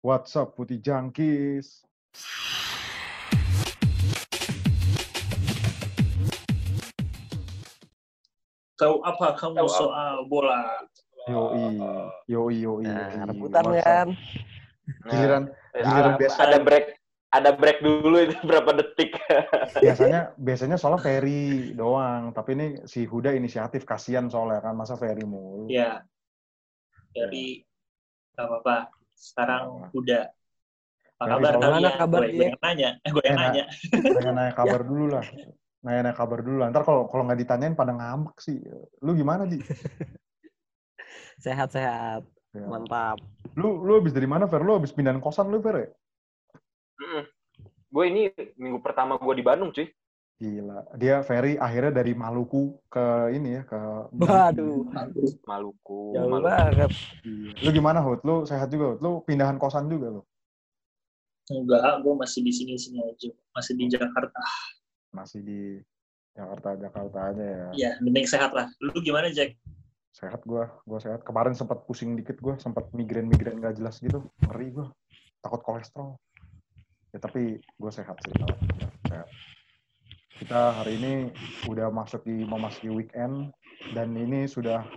What's up, Putih Jangkis? Tahu apa kamu soal bola? Yoi, yoi, yoi. Nah, rebutan kan. Giliran, Eh, giliran ada, biasa. ada break ada break dulu itu berapa detik biasanya biasanya soalnya Ferry doang, tapi ini si Huda inisiatif kasihan soalnya kan masa Ferry mulu. Ya, jadi nggak apa-apa. Sekarang udah. Apa Ya, kabar kalian? kabar, gue, gue yang nanya. Eh, gue yang nanya. Pengen nanya kabar dulu lah. Nanya nanya kabar dulu lah. Ntar kalau kalau nggak ditanyain pada ngambek sih. Lu gimana di? Sehat-sehat. Ya. Mantap. Lu lu habis dari mana Fer? Lu habis pindahan kosan lu Fer ya? gue ini minggu pertama gue di Bandung cuy Gila. Dia Ferry akhirnya dari Maluku ke ini ya ke Waduh. Maluku Jauh Maluku banget. Iya. Lu gimana Hud? Lu sehat juga Hud? Lu pindahan kosan juga lu? Enggak, gue masih di sini-sini aja. Masih di Jakarta. Masih di Jakarta Jakarta aja ya. Ya, mending sehat lah. Lu gimana, Jack? Sehat gua, gua sehat. Kemarin sempat pusing dikit gua, sempat migrain-migrain gak jelas gitu. Ngeri gua. Takut kolesterol. Ya tapi gua sehat sih. Sehat. Kita hari ini udah masuk di memasuki weekend dan ini sudah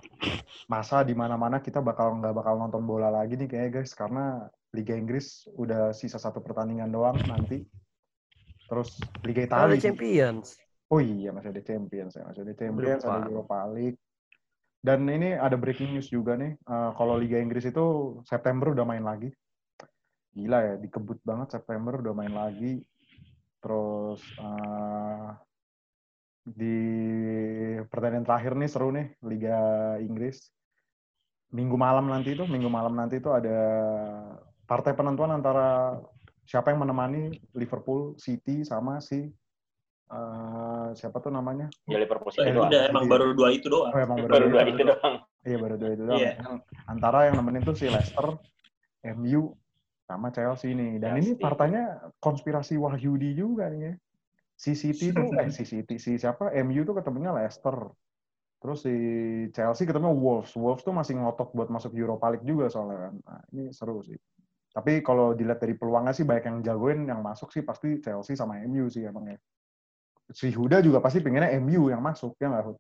masa di mana-mana kita bakal nggak bakal nonton bola lagi nih kayaknya guys karena Liga Inggris udah sisa satu pertandingan doang nanti. Terus Liga Ada Italia. Champions. Oh iya masih ada Champions ya, masih ada Champions, Lupa. ada Europa League. Dan ini ada breaking news juga nih. Eh, kalau Liga Inggris itu September udah main lagi. Gila ya, dikebut banget September udah main lagi. Terus eh, di pertandingan terakhir nih seru nih Liga Inggris. Minggu malam nanti itu, minggu malam nanti itu ada partai penentuan antara siapa yang menemani Liverpool, City sama si eh, siapa tuh namanya? ya Liverpool City Eh, doang udah, emang baru dua itu doang. Oh, emang baru dua itu. itu doang Iya baru dua itu doang. Yang Antara yang nemenin tuh si Leicester, MU, sama Chelsea nih. Dan ini Chelsea. partanya konspirasi Wahyudi juga nih ya. Si City tuh, eh si City, si siapa? MU tuh ketemunya Leicester. Terus si Chelsea ketemu Wolves. Wolves tuh masih ngotot buat masuk Europa League juga soalnya kan. Nah, ini seru sih. Tapi kalau dilihat dari peluangnya sih banyak yang jagoin yang masuk sih pasti Chelsea sama MU sih emangnya. Si Huda juga pasti pengennya MU yang masuk, ya nggak Hud?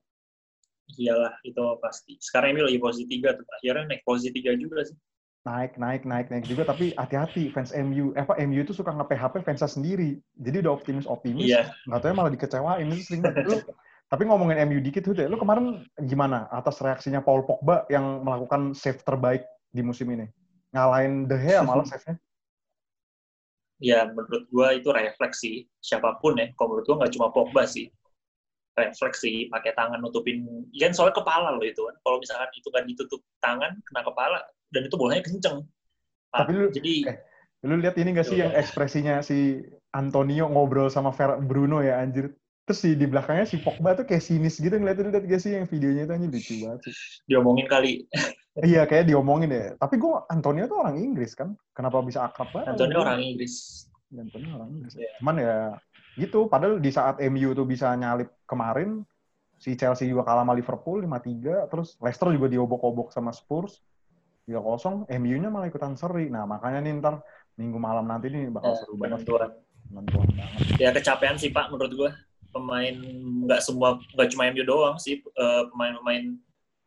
Iyalah, itu pasti. Sekarang ini lagi posisi tiga tuh. Akhirnya naik posisi tiga juga sih. Naik naik naik naik juga tapi hati-hati fans MU eh apa MU itu suka nge-PHP fansnya sendiri jadi udah optimis optimis Iya. nggak tahu ya malah dikecewain itu sering banget lu tapi ngomongin MU dikit tuh lu kemarin gimana atas reaksinya Paul Pogba yang melakukan save terbaik di musim ini ngalahin De Gea malah save-nya Ya, menurut gue itu refleks sih. Siapa pun ya. Kalau menurut gue nggak cuma Pogba sih. Refleks sih. Pakai tangan nutupin. Ya, soalnya kepala loh itu kan. Kalau misalkan itu kan ditutup tangan, kena kepala. Dan itu bolanya kenceng. Pak. Tapi lu- Jadi, eh, lu lihat ini gak sih yang ekspresinya si Antonio ngobrol sama Fer Bruno ya anjir terus si di belakangnya si Pogba tuh kayak sinis gitu ngeliatin lihat gak sih yang videonya itu anjir lucu banget sih diomongin kali. Iya, kayak diomongin deh. Tapi gue Antonio tuh orang Inggris kan. Kenapa bisa akrab banget? Antonio orang Inggris. Antonio orang Inggris. Iya. Cuman ya gitu. Padahal di saat MU tuh bisa nyalip kemarin, si Chelsea juga kalah sama Liverpool 5-3. Terus Leicester juga diobok-obok sama Spurs 3-0. MU-nya malah ikutan seri. Nah makanya nih ntar minggu malam nanti nih bakal Ya, seru banget. penentuan. Penentuan banget. Ya, kecapean sih, Pak, menurut gue. Pemain, nggak semua, nggak cuma MU doang sih. eh, Pemain-pemain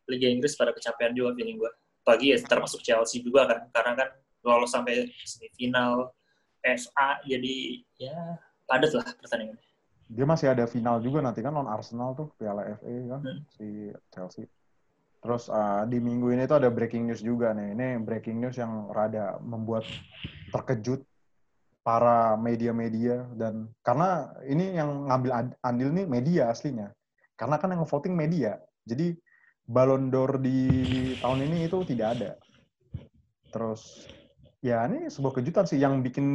Liga Inggris pada kecapean juga feeling gue. Pagi ya termasuk Chelsea juga kan. Karena kan lolos sampai semifinal FA, jadi ya padat lah pertandingannya. Dia masih ada final juga nanti kan lawan Arsenal tuh Piala FA kan Hmm. si Chelsea. Terus uh, di minggu ini tuh ada breaking news juga nih. Ini breaking news yang rada membuat terkejut para media-media dan karena ini yang ngambil andil nih media aslinya. Karena kan yang voting media. Jadi Ballon d'Or di tahun ini itu tidak ada. Terus ya ini sebuah kejutan sih yang bikin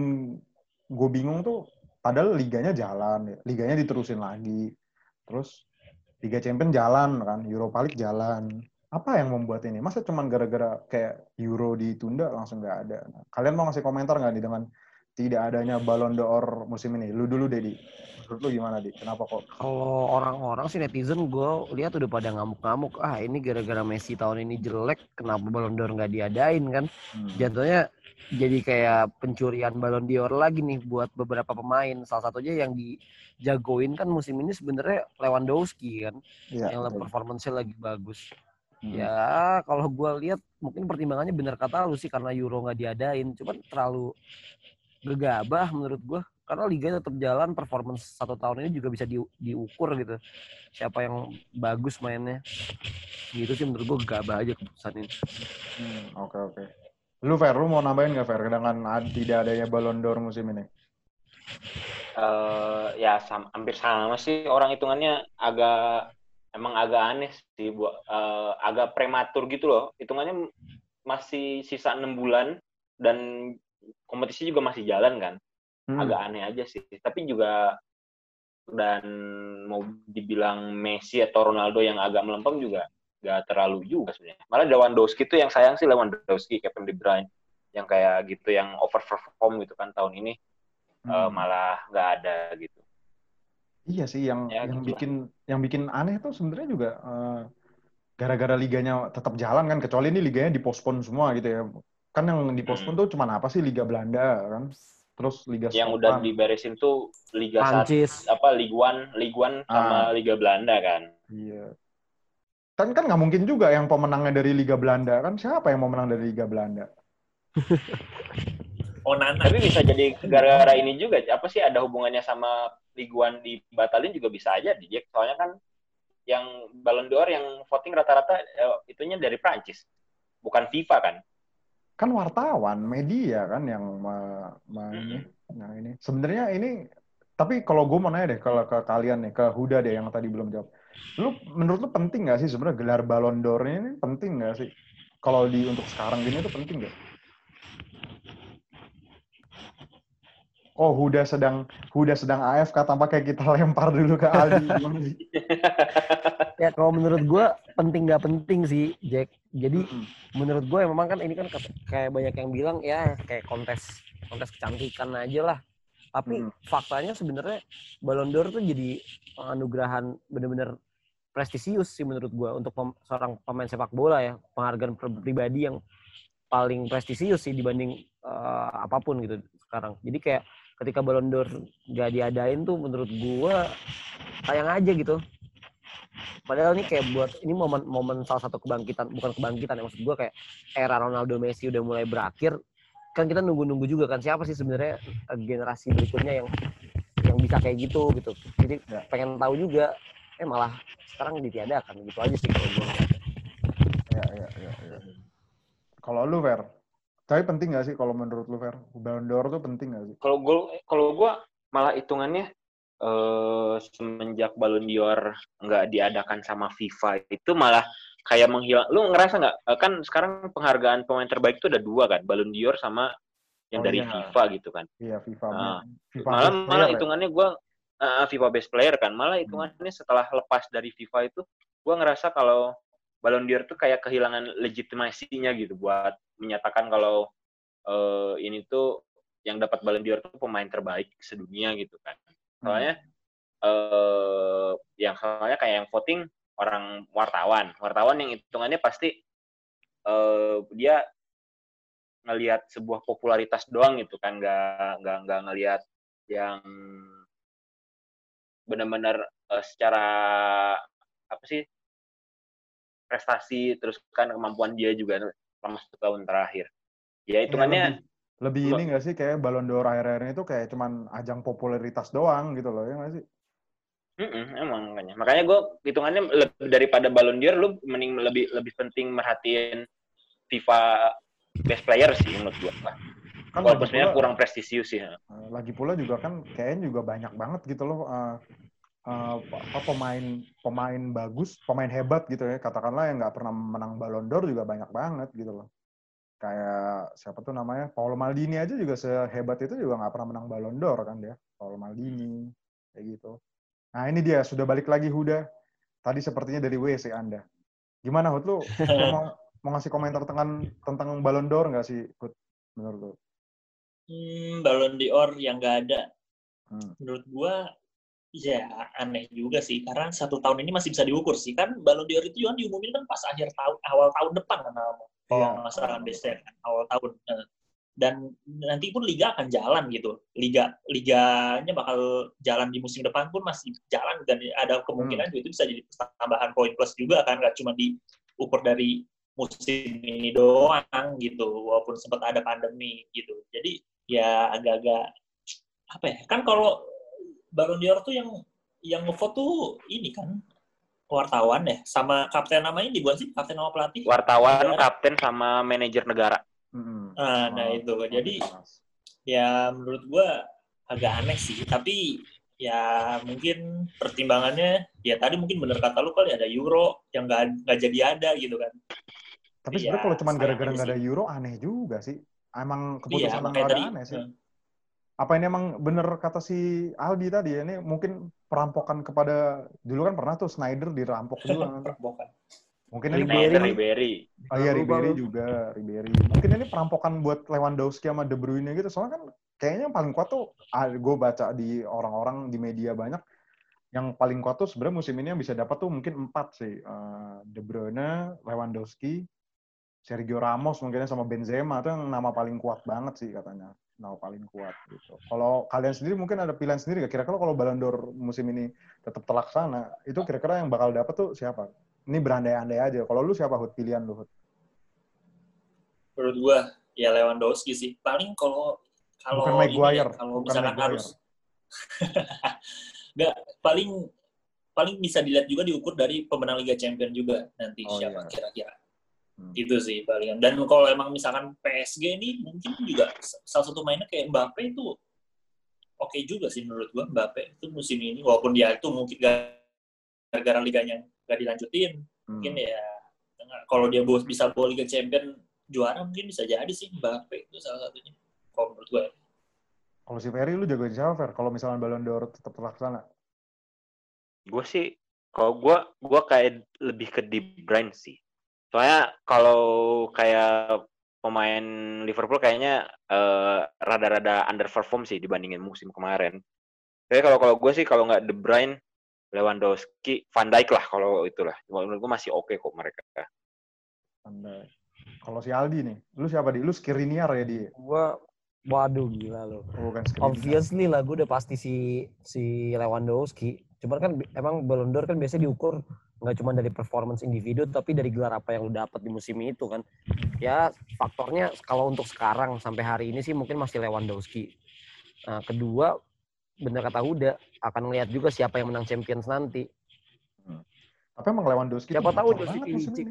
gue bingung tuh padahal liganya jalan, liganya diterusin lagi. Terus Liga Champions jalan kan, Europa League jalan. Apa yang membuat ini? Masa cuman gara-gara kayak Euro ditunda langsung nggak ada? Nah, kalian mau ngasih komentar nggak nih dengan tidak adanya Ballon d'Or musim ini? Lu dulu, Dedi. Menurut lu gimana, Di? Kenapa kok? Kalau orang-orang sih netizen gue lihat udah pada ngamuk-ngamuk. Ah ini gara-gara Messi tahun ini jelek, kenapa Ballon d'Or nggak diadain kan? Hmm. Jatuhnya jadi kayak pencurian Ballon d'Or lagi nih buat beberapa pemain. Salah satunya yang dijagoin kan musim ini sebenarnya Lewandowski kan, Iya, yang betul. performance-nya lagi bagus. Hmm. Ya kalau gue lihat mungkin pertimbangannya bener kata lu sih karena Euro nggak diadain, cuman terlalu gegabah menurut gue karena liga tetap jalan performance satu tahun ini juga bisa di- diukur gitu siapa yang bagus mainnya gitu sih menurut gue gegabah aja keputusan ini Hmm, Oke, oke. Lu, Fer, lu mau nambahin nggak, Fer? Dengan tidak adanya Ballon d'Or musim ini? Eh, ya sam- hampir sama sih orang hitungannya agak emang agak aneh sih buat eh, agak prematur gitu loh. Hitungannya masih sisa enam bulan dan kompetisi juga masih jalan kan. Hmm. agak aneh aja sih. Tapi juga dan mau dibilang Messi atau Ronaldo yang agak melempem juga gak terlalu juga sebenarnya. Malah Lewandowski tuh yang sayang sih Lewandowski Kevin De Bruyne. Yang kayak gitu yang overperform gitu kan tahun ini. Eh, Hmm. malah nggak ada gitu Iya sih, yang Ya, yang gitu lah. bikin yang bikin aneh tuh sebenarnya juga eh, gara-gara liganya tetap jalan kan, kecuali ini liganya dipospon semua gitu ya. Kan yang dipospon tuh cuman apa sih Liga Belanda kan, terus Liga Hmm. yang udah Skotland. diberesin tuh Liga Prancis apa Ligue 1 Ligue 1 sama Ah. Liga Belanda kan Iya. Kan kan nggak mungkin juga yang pemenangnya dari Liga Belanda kan siapa yang mau menang dari Liga Belanda? Onana. tapi bisa jadi gara-gara ini juga apa sih ada hubungannya sama Ligue 1 dibatalin juga bisa aja di Jack soalnya kan yang Ballon d'Or yang voting rata-rata eh, itunya dari Prancis bukan FIFA kan Kan wartawan, media kan yang ma- ma- ini, yang ini. Sebenarnya ini tapi kalau gue mau nanya deh kalau ke kalian nih, ke Huda deh yang tadi belum jawab. Lu menurut lu penting nggak sih sebenarnya gelar Ballon d'Or ini penting nggak sih? Kalau di untuk sekarang gini tuh penting nggak? Oh, Huda sedang Huda sedang AFK tanpa kayak kita lempar dulu ke Aldi. Ya kalau menurut gue penting nggak penting sih Jack jadi Hmm. menurut gue memang kan ini kan kayak banyak yang bilang ya kayak kontes kontes kecantikan aja lah tapi Hmm. faktanya sebenarnya Ballon d'Or tuh jadi anugerhan bener-bener prestisius sih menurut gue untuk pem- seorang pemain sepak bola ya penghargaan pri- pribadi yang paling prestisius sih dibanding eh, apa pun gitu sekarang jadi kayak ketika Ballon d'Or nggak diadain tuh menurut gue sayang aja gitu Padahal ini kayak buat ini momen momen salah satu kebangkitan bukan kebangkitan ya maksud gue kayak era Ronaldo Messi udah mulai berakhir kan kita nunggu-nunggu juga kan siapa sih sebenarnya eh, generasi berikutnya yang yang bisa kayak gitu gitu jadi pengen tahu juga eh malah sekarang ditiadakan gitu aja sih kalau gue Ya, ya, ya, ya. Kalau lu, Fer? Tapi penting nggak sih kalau menurut lu, Fer? Ballon d'Or tuh penting nggak sih? kalau gue kalau gue malah hitungannya eh, semenjak Ballon d'Or nggak diadakan sama FIFA itu malah kayak menghilang. Lu ngerasa nggak? Eh, Kan sekarang penghargaan pemain terbaik itu ada dua kan, Ballon d'Or sama yang Oh, dari iya. FIFA gitu kan. Iya, FIFA. Nah, FIFA malah malah ya? hitungannya gue FIFA best player kan. Malah hitungannya setelah lepas dari FIFA itu, gue ngerasa kalau Ballon d'Or tuh kayak kehilangan legitimasinya gitu buat menyatakan kalau eh, ini tuh yang dapat Ballon d'Or tuh pemain terbaik sedunia gitu kan. Soalnya eh yang soalnya kayak yang voting orang wartawan, wartawan yang hitungannya pasti eh dia ngelihat sebuah popularitas doang gitu kan, nggak nggak nggak ngelihat yang benar-benar eh, secara apa sih prestasi terus kan kemampuan dia juga selama satu tahun terakhir. Ya hitungannya lebih, lebih Mbak. ini nggak sih kayak Ballon d'Or akhir-akhir ini tuh kayak cuman ajang popularitas doang gitu loh ya nggak sih? Mm-mm, emang makanya. Makanya gue hitungannya lebih daripada Ballon d'Or, lu mending lebih lebih penting merhatiin FIFA best player sih menurut gue. Kan Walaupun sebenarnya kurang prestisius sih. eh, lagi pula juga kan kayaknya juga banyak banget gitu loh eh, apa pemain pemain bagus, pemain hebat gitu ya katakanlah yang nggak pernah menang Ballon d'Or juga banyak banget gitu loh. Kayak siapa tuh namanya Paul Maldini aja juga sehebat itu juga nggak pernah menang Ballon d'Or kan dia, Paul Maldini kayak gitu. Nah ini dia sudah balik lagi Huda. Tadi sepertinya dari WC Anda. Gimana Hud lu lu mau mau ngasih komentar tentang tentang Ballon d'Or nggak sih Hud menurut lu? Hmm, Ballon d'Or yang nggak ada. Hmm. Menurut gua ya aneh juga sih. Karena satu tahun ini masih bisa diukur sih. Kan Ballon d'Or itu kan diumumin kan pas akhir tahun awal tahun depan kan kalau Iya. nggak salah kan, awal tahun. Eh, dan nanti pun liga akan jalan gitu. Liga liganya bakal jalan di musim depan pun masih jalan. Dan ada kemungkinan Hmm. itu bisa jadi tambahan poin plus juga kan. Nggak cuma diukur dari musim ini doang gitu. Walaupun sempat ada pandemi gitu. Jadi ya agak-agak apa ya kan kalau Ballon d'Or tuh yang yang ngevote tuh ini kan wartawan ya sama kapten namanya di bukan sih kapten nama pelatih Wartawan, Negara. kapten, sama manajer negara. Mm-mm. Ah, nah Oh, itu jadi Mas. ya menurut gua agak aneh sih tapi ya mungkin pertimbangannya ya tadi mungkin bener kata lu kali ada Euro yang nggak nggak jadi ada gitu kan Tapi Iya, sebenarnya kalau cuma gara-gara nggak ada. Euro aneh juga sih. Emang iya keputusan rada tadi aneh sih. eh, Apa ini emang bener kata si Aldi tadi ya, ini mungkin perampokan kepada dulu kan pernah tuh Snyder dirampok juga. kan. perampokan Mungkin ini Ribery. Ribery. Oh iya Ribery juga, Ribery. Mungkin ini perampokan buat Lewandowski sama De Bruyne gitu. Soalnya kan kayaknya yang paling kuat tuh, gue baca di orang-orang di media banyak, yang paling kuat tuh sebenarnya musim ini yang bisa dapat tuh mungkin empat sih. Eh, De Bruyne, Lewandowski, Sergio Ramos mungkinnya sama Benzema itu yang nama paling kuat banget sih katanya. Nama paling kuat gitu. Kalau kalian sendiri mungkin ada pilihan sendiri gak? Kira-kira kalau Ballon d'Or musim ini tetap terlaksana, itu kira-kira yang bakal dapat tuh siapa? Ini berandai-andai aja. Kalau lu siapa Hud? Pilihan lu Hud? menurut gua ya Lewandowski sih paling kalau kalau Bukan Maguire. deh, kalau Bukan misalkan Maguire. harus nggak paling paling bisa dilihat juga diukur dari pemenang Liga Champion juga nanti Oh, siapa iya. Hmm. itu sih palingan dan kalau emang misalkan PSG ini mungkin juga salah satu mainnya kayak Mbappe itu oke juga sih menurut gua Mbappe itu musim ini walaupun dia itu mungkin gara-gara liganya nggak dilanjutin Hmm. mungkin ya kalau dia bisa bawa Liga Champion juara mungkin bisa jadi sih Mbappe itu salah satunya kalau menurut gue Kalau si Ferry lu jagoin siapa Fer? Kalau misalnya Ballon d'Or tetap terlaksana? Gue sih, kalau gue, gue kayak lebih ke De Bruyne sih. Soalnya kalau kayak pemain Liverpool kayaknya eh, rada-rada underperform sih dibandingin musim kemarin. Tapi kalau kalau gue sih kalau nggak De Bruyne, Lewandowski, Van Dijk lah kalau itulah. Cuma Menurut gue masih oke kok mereka. Anda. Kalau si Aldi nih, lu siapa di? Lu Skriniar ya dia? Gua waduh gila lo. Oh, bukan Skriniar. Obviously lah gue udah pasti si si Lewandowski. Cuman kan emang Ballon d'Or kan biasanya diukur nggak cuma dari performance individu tapi dari gelar apa yang lu dapat di musim itu kan. Ya faktornya kalau untuk sekarang sampai hari ini sih mungkin masih Lewandowski. Nah, kedua bener kata Huda akan ngeliat juga siapa yang menang Champions nanti. Tapi emang Lewandowski Siapa tahu Josip Ilicic.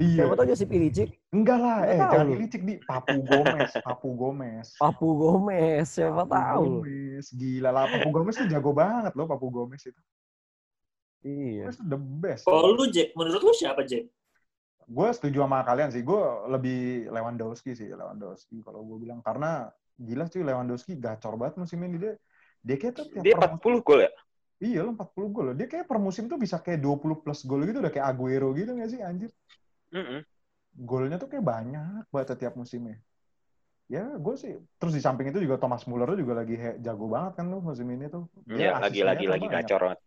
Iya. Siapa tahu Josip Ilicic, Enggak lah, Nggak eh tahu jangan. Ilicic di Papu Gomez, Papu Gomez. Papu Gomez, siapa Papu tahu. Gomez, gila lah. Papu Gomez tuh jago banget loh, Papu Gomez itu. Iya. Tuh the best. kalau lu Jack menurut lu siapa Jack Gue setuju sama kalian sih. Gue lebih Lewandowski sih, Lewandowski. Kalau gue bilang karena gila cuy Lewandowski gacor banget musim ini dia. Dia kayak tuh tiap Dia per musim- 40 gol ya? Iya lo 40 gol loh. Dia kayak per musim tuh bisa kayak 20 plus gol gitu udah kayak Aguero gitu gak sih anjir? Mm-mm. Golnya tuh kayak banyak banget setiap musimnya. Ya gue sih. Terus di samping itu juga Thomas Muller tuh juga lagi he- jago banget kan tuh musim ini tuh. Iya, lagi asisnya lagi gacor banget.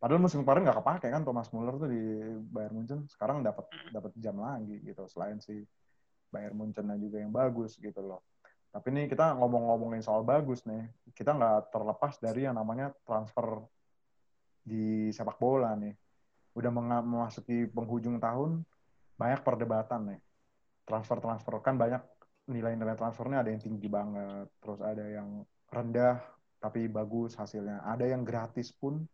Padahal musim kemarin nggak kepake kan Thomas Muller tuh di Bayern Munchen. Sekarang dapat dapat jam lagi gitu. Selain si Bayern Munchennya juga yang bagus gitu loh. Tapi nih kita ngomong-ngomongin soal bagus nih. Kita nggak terlepas dari yang namanya transfer di sepak bola nih. Udah memasuki penghujung tahun, banyak perdebatan nih. Transfer-transfer kan banyak nilai-nilai transfernya ada yang tinggi banget, terus ada yang rendah tapi bagus hasilnya. Ada yang gratis pun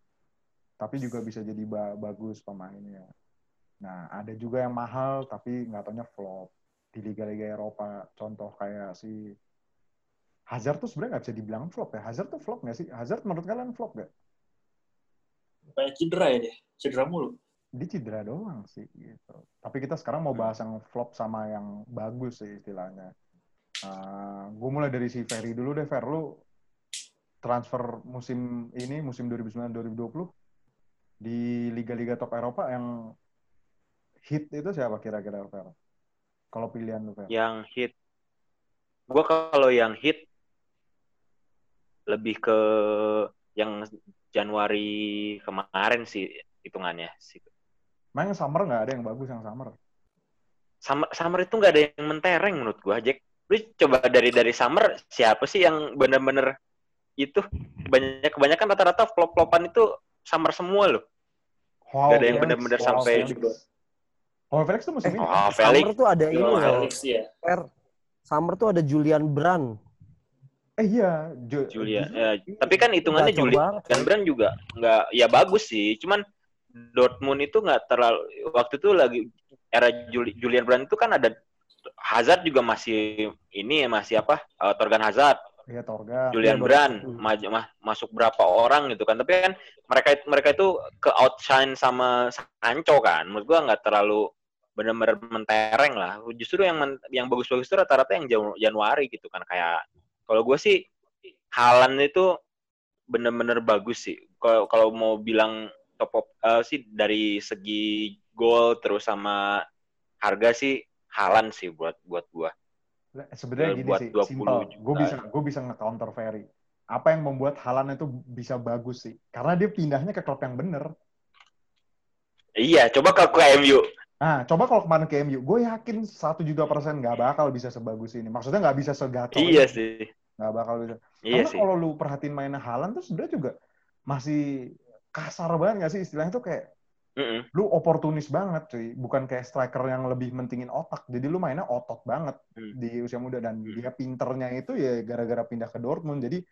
tapi juga bisa jadi ba- bagus pemainnya. Nah, ada juga yang mahal tapi nggak taunya flop di liga-liga Eropa. Contoh kayak si Hazard tuh sebenarnya nggak bisa dibilang flop ya. Hazard tuh flop nggak sih? Hazard menurut kalian flop nggak? kayak cedera ya deh cedera mulu Dia cedera doang sih gitu. Tapi kita sekarang mau bahas yang flop sama yang bagus sih istilahnya. gue mulai dari si Ferry dulu deh, Fer. Lu transfer musim ini, musim 2009-2020 di liga-liga top Eropa yang hit itu siapa kira-kira, Fer? Kalau pilihan lu, Fer? Yang hit Gue kalau yang hit lebih ke yang Januari kemarin sih hitungannya sih. Main summer nggak ada yang bagus yang summer. Summer, summer itu nggak ada yang mentereng menurut gua, Jack. Lu coba dari dari summer siapa sih yang bener-bener itu banyak kebanyakan rata-rata flop-flopan itu summer semua loh. Wow, Gak ada yang Felix. bener-bener Wow, sampai Felix. Wow, Felix tuh musim Eh, ini. Oh, Summer Felix. tuh ada ini Joao loh. Felix ya. Summer tuh ada Julian Brand. Eh iya, Jo- Julia. Jo- Ya, tapi kan hitungannya Gacor Julia banget, dan. Brand juga nggak ya bagus sih. Cuman Dortmund itu nggak terlalu waktu itu lagi era Juli- Julian Brand itu kan ada Hazard juga masih ini ya masih apa? eh, Torgan Hazard, Iya Torga. Julian Iya, Brand bagus. maj- ma- masuk berapa orang gitu kan. Tapi kan mereka mereka itu ke outshine sama Sancho kan. Menurut gua nggak terlalu benar-benar mentereng lah. Justru yang men- yang bagus-bagus itu rata-rata yang Janu- Januari gitu kan kayak kalau gue sih Halan itu bener-bener bagus sih. Kalau kalau mau bilang top of, eh, sih dari segi gol terus sama harga sih Halan sih buat buat gua. Sebenarnya Ya, gini sih, 20 simpel. Gue bisa gue bisa nge-counter Ferry. Apa yang membuat Halan itu bisa bagus sih? Karena dia pindahnya ke klub yang bener. Iya, coba ke ke MU. Nah, coba kalau kemarin ke MU, gue yakin satu juta persen nggak bakal bisa sebagus ini. Maksudnya nggak bisa segacor Iya ini. sih. Nggak bakal bisa. Iya Karena kalau lu perhatiin mainnya Halan tuh sebenarnya juga masih kasar banget nggak sih istilahnya tuh kayak Mm-mm. lu oportunis banget cuy bukan kayak striker yang lebih mentingin otak jadi lu mainnya otot banget Hmm. di usia muda dan Hmm. dia pinternya itu ya gara-gara pindah ke Dortmund jadi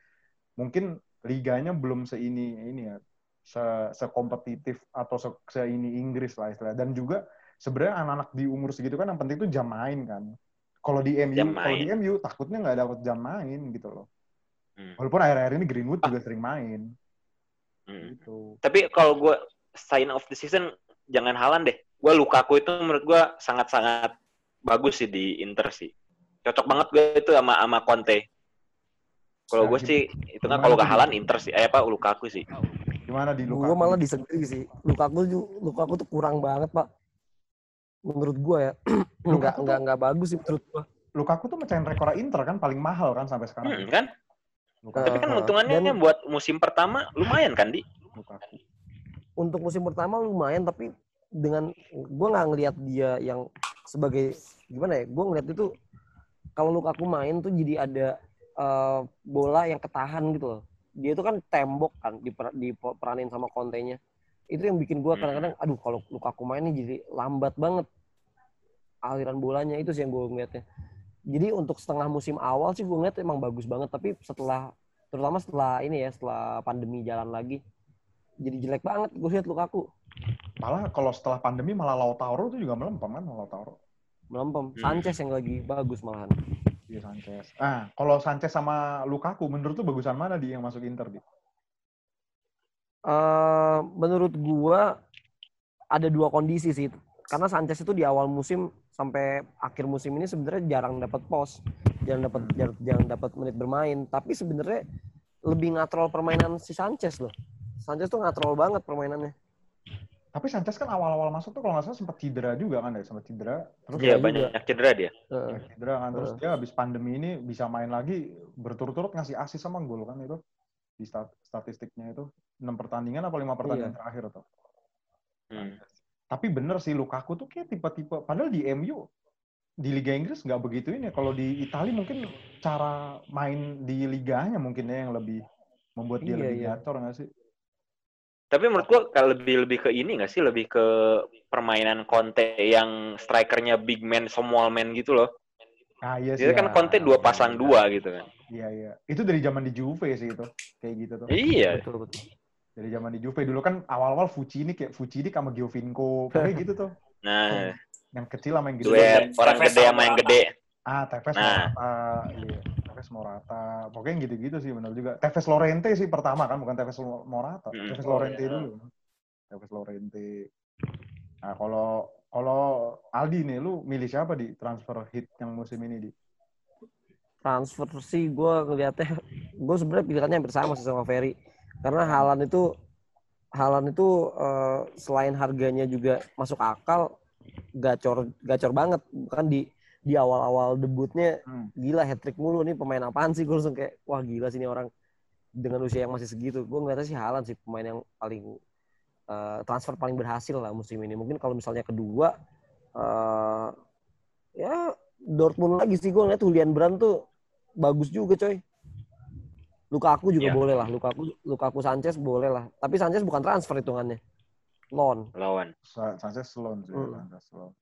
mungkin liganya belum seini ini ya se sekompetitif atau se, seini Inggris lah istilahnya dan juga sebenarnya anak-anak di umur segitu kan yang penting itu jam main kan kalau di MU kalau di. MU takutnya nggak dapat jam main gitu loh Hmm. walaupun akhir-akhir ini Greenwood juga sering main Mm. gitu Tapi kalau gue sign of the season jangan Halan deh. Gue Lukaku itu menurut gue sangat-sangat bagus sih di Inter sih. Cocok banget gue itu sama sama Conte. Kalau gue Nah, sih itu kan kalau gak Halan Inter sih. Eh apa Lukaku sih. gimana di Gue Lukaku malah disagree sih. Lukaku Lukaku tuh kurang banget pak. Menurut gue ya, nggak nggak nggak bagus sih menurut gue. Lukaku tuh mecahin rekor Inter kan paling mahal kan sampai sekarang. Hmm, kan? Lukaku. Tapi kan Uh, untungannya dan- buat musim pertama lumayan kan di. Lukaku. Untuk musim pertama lumayan tapi dengan gue nggak ngelihat dia yang sebagai gimana ya? Gue ngelihat itu kalau Lukaku main tuh jadi ada eh, bola yang ketahan gitu loh. Dia itu kan tembok kan diper, diperanin sama kontenya. Itu yang bikin gue Hmm. kadang-kadang, aduh kalau Lukaku main nih jadi lambat banget aliran bolanya itu sih yang gue ngeliatnya. Jadi untuk setengah musim awal sih gue ngeliat emang bagus banget, tapi setelah terutama setelah ini ya setelah pandemi jalan lagi jadi jelek banget gue lihat Lukaku Malah kalau setelah pandemi malah Lautaro tuh juga melempem kan Lautaro. melempem. Hmm. Sanchez yang lagi bagus malahan. Iya Sanchez. Ah, kalau Sanchez sama Lukaku menurut tuh bagusan mana di yang masuk Inter di? eh menurut gua ada dua kondisi sih. Karena Sanchez itu di awal musim sampai akhir musim ini sebenarnya jarang dapat pos, jarang dapat jarang, jarang dapat menit bermain. Tapi sebenarnya lebih ngatrol permainan si Sanchez loh. Sanchez tuh ngatrol banget permainannya. Tapi Sanchez kan awal-awal masuk tuh kalau nggak salah sempat cedera juga kan ya, sempat cedera. Terus Iya juga. banyak cedera dia. Heeh. cedera kan terus Heeh. dia habis pandemi ini bisa main lagi berturut-turut ngasih asis sama gol kan itu di stat- statistiknya itu enam pertandingan apa lima pertandingan Iya. terakhir tuh. Hmm. Tapi bener sih Lukaku tuh kayak tipe-tipe padahal di MU di Liga Inggris nggak begitu ini. Kalau di Italia mungkin cara main di liganya mungkin ya yang lebih membuat dia Iya, lebih iya. gacor nggak sih? Tapi menurut gua kalau lebih lebih ke ini nggak sih lebih ke permainan Conte yang strikernya big man small man gitu loh. Nah, iya sih. Dia kan ya. Conte dua Iya, pasang iya. dua gitu kan. Iya iya. Itu dari zaman di Juve sih itu. Kayak gitu tuh. Iya. Betul betul. Dari zaman di Juve dulu kan awal-awal Fucini kayak Fucini sama Giovinco. Kayak gitu tuh. Nah, Yang kecil sama yang gede. duet orang gede sama yang gede. Ah, Tevez Nah. Morata. Iya. Tevez Morata. Pokoknya gitu-gitu sih benar juga. Tevez Lorente sih pertama kan, bukan Tevez Morata. Hmm. Tevez Oh, Lorente iya. dulu. Tevez Lorente. Nah, kalau kalau Aldi nih, lu milih siapa di transfer hit yang musim ini di? transfer sih gue ngelihatnya gue sebenarnya pilihannya hampir sama sih sama Ferry karena Halan itu Halan itu eh, selain harganya juga masuk akal gacor gacor banget kan di di awal-awal debutnya Hmm. gila hat trick mulu nih pemain apaan sih gue langsung kayak wah gila sih ini orang dengan usia yang masih segitu gue ngeliatnya sih Haaland sih pemain yang paling eh, transfer paling berhasil lah musim ini mungkin kalau misalnya kedua eh, ya Dortmund lagi sih gue ngeliat Julian Brand tuh bagus juga coy Lukaku juga Iya. boleh lah Lukaku Lukaku Sanchez boleh lah tapi Sanchez bukan transfer hitungannya loan lawan. Sanchez loan sih. Hmm. Sanchez loan.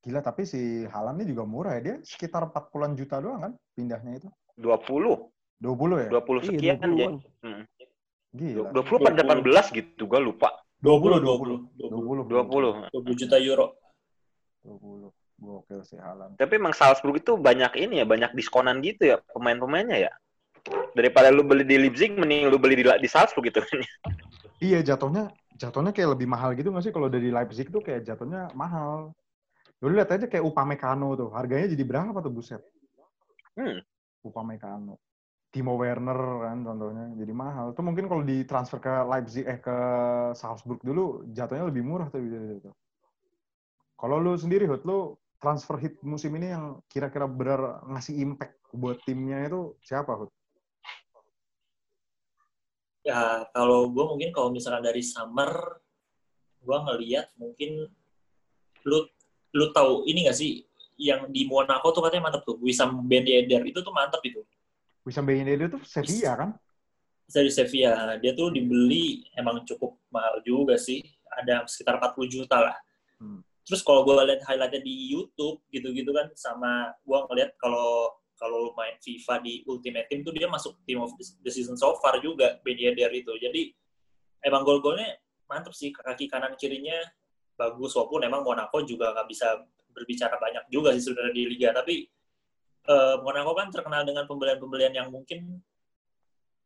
Gila, tapi si Haaland ini juga murah ya. Dia sekitar 40-an juta doang kan pindahnya itu. 20, 20 ya? 20 sekian iya, ya. 20-an. Hmm. Gila. 20 apa 18 gitu, gua lupa. 20, 20. 20, 20, 20. 20 juta euro. 20. Gokil si Haaland. Tapi emang Salzburg itu banyak ini ya, banyak diskonan gitu ya pemain-pemainnya ya. Daripada lu beli di Leipzig, mending lu beli di, di Salzburg gitu. Iya, jatuhnya jatuhnya kayak lebih mahal gitu nggak sih kalau dari Leipzig tuh kayak jatuhnya mahal. Lu lihat aja kayak Upamecano tuh, harganya jadi berapa tuh buset? Hmm. Upamecano. Timo Werner kan contohnya jadi mahal. Tuh mungkin kalau ditransfer ke Leipzig eh ke Salzburg dulu jatuhnya lebih murah tuh gitu. Kalau lu sendiri Hut, lu transfer hit musim ini yang kira-kira benar ngasih impact buat timnya itu siapa Hut? Ya, kalau gue mungkin kalau misalnya dari summer, gue ngeliat mungkin lu lu tahu ini gak sih yang di Monaco tuh katanya mantap tuh, Wissam Ben Yedder itu tuh mantap itu. Wissam Ben Yedder tuh Sevilla kan? Dari Sevilla, dia tuh dibeli emang cukup mahal juga sih, ada sekitar 40 juta lah. Hmm. Terus kalau gue lihat highlightnya di YouTube gitu-gitu kan, sama gue ngeliat kalau kalau main FIFA di Ultimate Team tuh dia masuk team of the season so far juga Ben Yedder itu. Jadi emang gol-golnya mantep sih kaki kanan kirinya bagus walaupun emang Monaco juga nggak bisa berbicara banyak juga sih sebenarnya di liga. Tapi eh, Monaco kan terkenal dengan pembelian-pembelian yang mungkin